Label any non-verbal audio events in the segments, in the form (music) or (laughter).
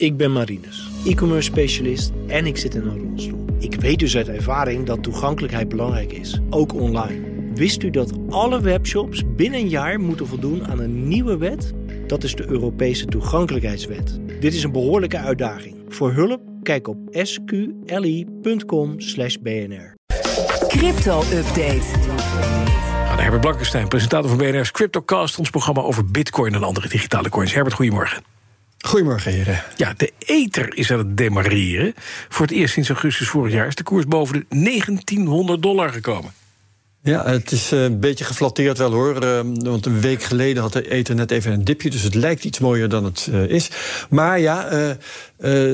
Ik ben Marinus, e-commerce specialist en ik zit in een rolstoel. Ik weet dus uit ervaring dat toegankelijkheid belangrijk is, ook online. Wist u dat alle webshops binnen een jaar moeten voldoen aan een nieuwe wet? Dat is de Europese toegankelijkheidswet. Dit is een behoorlijke uitdaging. Voor hulp kijk op sqli.com/bnr. Crypto-update. Nou, Herbert Blankenstein, presentator van BNR's CryptoCast... ons programma over bitcoin en andere digitale coins. Herbert, goedemorgen. Goedemorgen, heren. Ja, de ether is aan het demareren. Voor het eerst sinds augustus vorig jaar is de koers boven de 1900 dollar gekomen. Ja, het is eh, een beetje geflatteerd wel hoor. eh, Want een week geleden had de ether net even een dipje. Dus het lijkt iets mooier dan het eh, is. Maar ja, eh,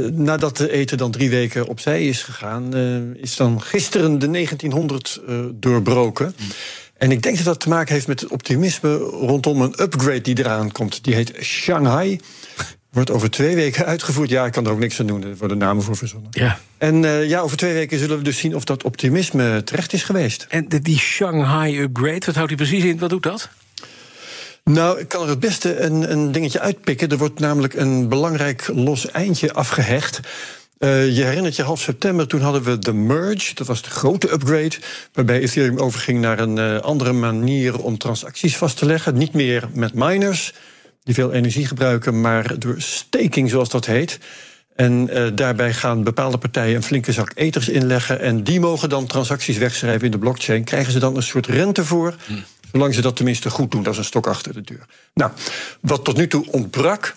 eh, nadat de ether dan drie weken opzij is gegaan... is dan gisteren de 1900 eh, doorbroken. En ik denk dat dat te maken heeft met het optimisme rondom een upgrade die eraan komt. Die heet Shanghai. Wordt over twee weken (laughs) uitgevoerd. Ja, ik kan er ook niks aan doen. Er worden namen voor verzonnen. Ja. En eh, ja, over twee weken zullen we dus zien of dat optimisme terecht is geweest. En de, die Shanghai upgrade, wat houdt hij precies in? Wat doet dat? Nou, ik kan er het beste een, een dingetje uitpikken. Er wordt namelijk een belangrijk los eindje afgehecht. Eh, je herinnert je half september, toen hadden we de merge. Dat was de grote upgrade. Waarbij Ethereum overging naar een eh, andere manier om transacties vast te leggen. Niet meer met miners, die veel energie gebruiken, maar door staking, zoals dat heet. En eh, daarbij gaan bepaalde partijen een flinke zak eters inleggen. En die mogen dan transacties wegschrijven in de blockchain. Krijgen ze dan een soort rente voor? Zolang ze dat tenminste goed doen, dat is een stok achter de deur. Nou, wat tot nu toe ontbrak.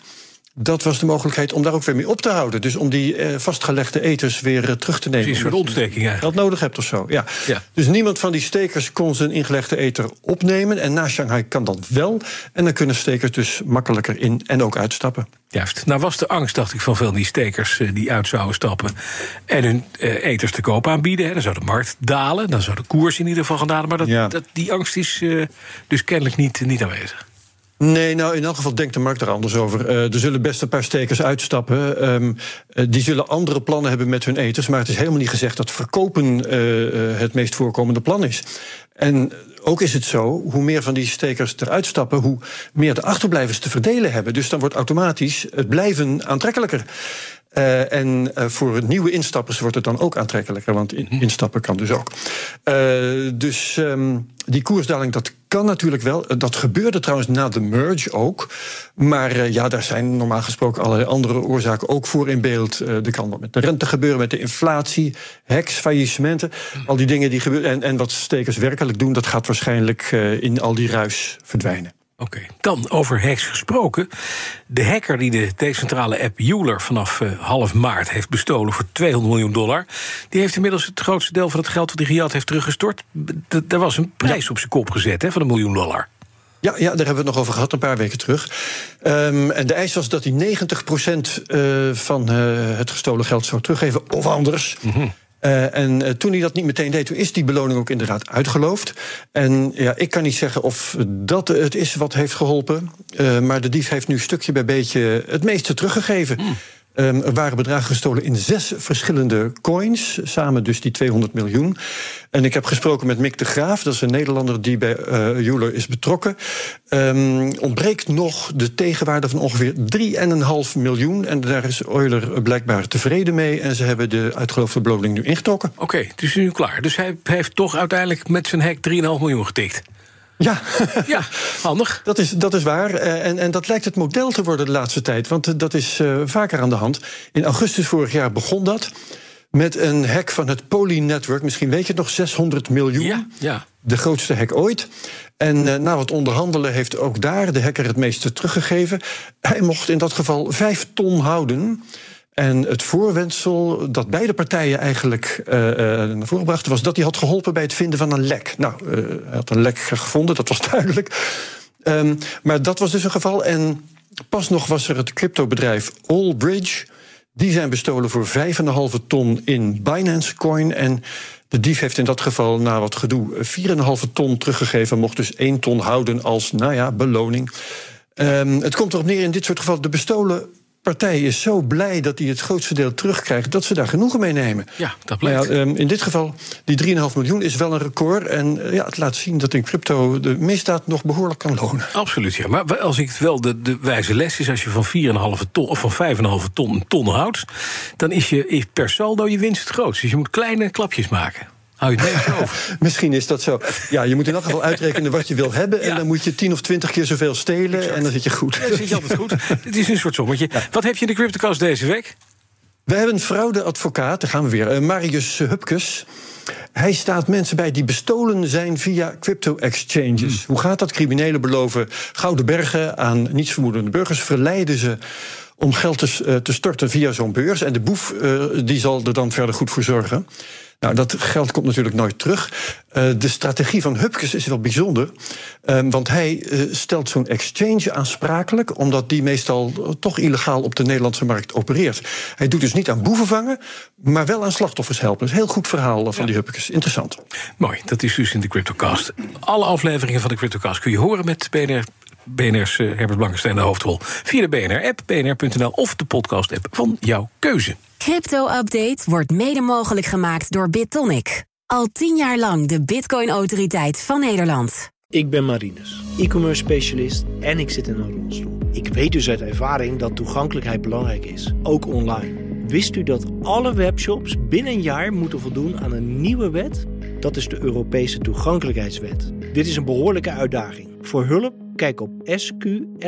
Dat was de mogelijkheid om daar ook weer mee op te houden. Dus om die eh, vastgelegde eters weer eh, terug te nemen. Precies, een soort ontsteking eigenlijk. Geld nodig hebt of zo. Ja. Ja. Dus niemand van die stekers kon zijn ingelegde ether opnemen. En na Shanghai kan dat wel. En dan kunnen stekers dus makkelijker in en ook uitstappen. Juist. Nou was de angst, dacht ik, van veel die stekers eh, die uit zouden stappen en hun eh, eters te koop aanbieden. Hè. Dan zou de markt dalen, dan zou de koers in ieder geval gaan dalen. Maar dat, Ja. dat, die angst is dus kennelijk niet, niet aanwezig. Nee, nou in elk geval denkt de markt er anders over. Eh, er zullen best een paar stekers uitstappen. Ehm, eh, die zullen andere plannen hebben met hun eters. Maar het is helemaal niet gezegd dat verkopen eh, het meest voorkomende plan is. En ook is het zo, hoe meer van die stekers eruit stappen, hoe meer de achterblijvers te verdelen hebben. Dus dan wordt automatisch het blijven aantrekkelijker. En eh, voor nieuwe instappers wordt het dan ook aantrekkelijker, want in- instappen kan dus ook. Dus ehm, die koersdaling, dat kan natuurlijk wel. Eh, Dat gebeurde trouwens na de merge ook. Maar eh, ja, daar zijn normaal gesproken allerlei andere oorzaken ook voor in beeld. Eh, er kan wat met de rente gebeuren, met de inflatie, hacks, faillissementen. Al die dingen die gebeuren. En, en wat stekers werkelijk doen, dat gaat waarschijnlijk in al die ruis verdwijnen. Oké, dan over hacks gesproken. De hacker die de decentrale app Euler vanaf eh, half maart heeft bestolen voor 200 miljoen dollar, die heeft inmiddels het grootste deel van het geld dat hij gejat heeft teruggestort. D- Er was een prijs op zijn kop gezet hè, van een miljoen dollar. Ja, ja, daar hebben we het nog over gehad een paar weken terug. Ehm, en de eis was dat hij 90% eh, van eh, het gestolen geld zou teruggeven, of anders. Eh, en eh, toen hij dat niet meteen deed, toen is die beloning ook inderdaad uitgeloofd. En ja, ik kan niet zeggen of dat het is wat heeft geholpen. eh, maar de dief heeft nu stukje bij beetje het meeste teruggegeven. Ehm, er waren bedragen gestolen in zes verschillende coins. Samen dus die 200 miljoen. En ik heb gesproken met Mick de Graaf. Dat is een Nederlander die bij eh Euler is betrokken. Ehm, ontbreekt nog de tegenwaarde van ongeveer 3,5 miljoen. En daar is Euler blijkbaar tevreden mee. En ze hebben de uitgeloofde beloning nu ingetrokken. Oké, het is nu klaar. Dus hij heeft toch uiteindelijk met zijn hack 3,5 miljoen getikt. Ja, (laughs) Ja, handig. dat is, dat is waar. Eh, en, en dat lijkt het model te worden de laatste tijd. Want eh, dat is eh, vaker aan de hand. In augustus vorig jaar begon dat. Met een hack van het Poly-network. Misschien weet je het nog, 600 miljoen. Ja, ja. De grootste hack ooit. En na wat onderhandelen heeft ook daar de hacker het meeste teruggegeven. Hij mocht in dat geval vijf ton houden. En het voorwendsel dat beide partijen eigenlijk eh, eh, naar voren brachten... was dat hij had geholpen bij het vinden van een lek. Nou, eh, hij had een lek gevonden, dat was (laughs) duidelijk. Ehm, maar dat was dus een geval. En pas nog was er het cryptobedrijf Allbridge... Die zijn bestolen voor 5,5 ton in Binance Coin. En de dief heeft in dat geval, na wat gedoe, 4,5 ton teruggegeven. Mocht dus 1 ton houden als, nou ja, beloning. Ehm, het komt erop neer in dit soort gevallen. De bestolen partij is zo blij dat hij het grootste deel terugkrijgt, dat ze daar genoegen mee nemen. Ja, dat Maar blijkt. ja, ehm, in dit geval, die 3,5 miljoen is wel een record. En eh, ja, het laat zien dat in crypto de misdaad nog behoorlijk kan lonen. Absoluut, ja. Maar als ik het wel de, de wijze les is, als je van 4,5 ton of van 5,5 ton een ton houdt, dan is je is per saldo je winst het grootst. Dus je moet kleine klapjes maken. Hou je het meest over. (laughs) Misschien is dat zo. Ja, je moet in elk geval (laughs) uitrekenen wat je wil hebben. En Ja. dan moet je 10 of 20 keer zoveel stelen. En dan zit je goed. Ja, dat zit je altijd goed. (laughs) Het is een soort sommetje. Wat heb je in de CryptoCast deze week? We hebben een fraudeadvocaat, daar gaan we weer, eh, Marius Hupkes. Hij staat mensen bij die bestolen zijn via crypto-exchanges. Hoe gaat dat? Criminelen beloven gouden bergen aan nietsvermoedende burgers, verleiden ze om geld te, eh, te storten via zo'n beurs. En de boef eh, die zal er dan verder goed voor zorgen. Nou, dat geld komt natuurlijk nooit terug. Eh, de strategie van Hupkes is wel bijzonder. eh, want hij stelt zo'n exchange aansprakelijk, omdat die meestal toch illegaal op de Nederlandse markt opereert. Hij doet dus niet aan boeven vangen, maar wel aan slachtoffers helpen. Dat is een heel goed verhaal van die Hupkes. Interessant. Mooi, dat is dus in de CryptoCast. Alle afleveringen van de CryptoCast kun je horen met BNR. BNR's eh, Herbert Blankenstein de hoofdrol. Via de BNR-app, bnr.nl of de podcast-app van jouw keuze. Crypto-update wordt mede mogelijk gemaakt door BitTonic. Al tien jaar lang de Bitcoin-autoriteit van Nederland. Ik ben Marinus, e-commerce specialist en ik zit in een rolstoel. Ik weet dus uit ervaring dat toegankelijkheid belangrijk is, ook online. Wist u dat alle webshops binnen een jaar moeten voldoen aan een nieuwe wet? Dat is de Europese toegankelijkheidswet. Dit is een behoorlijke uitdaging. Voor hulp kijk op sqli.com/bnr.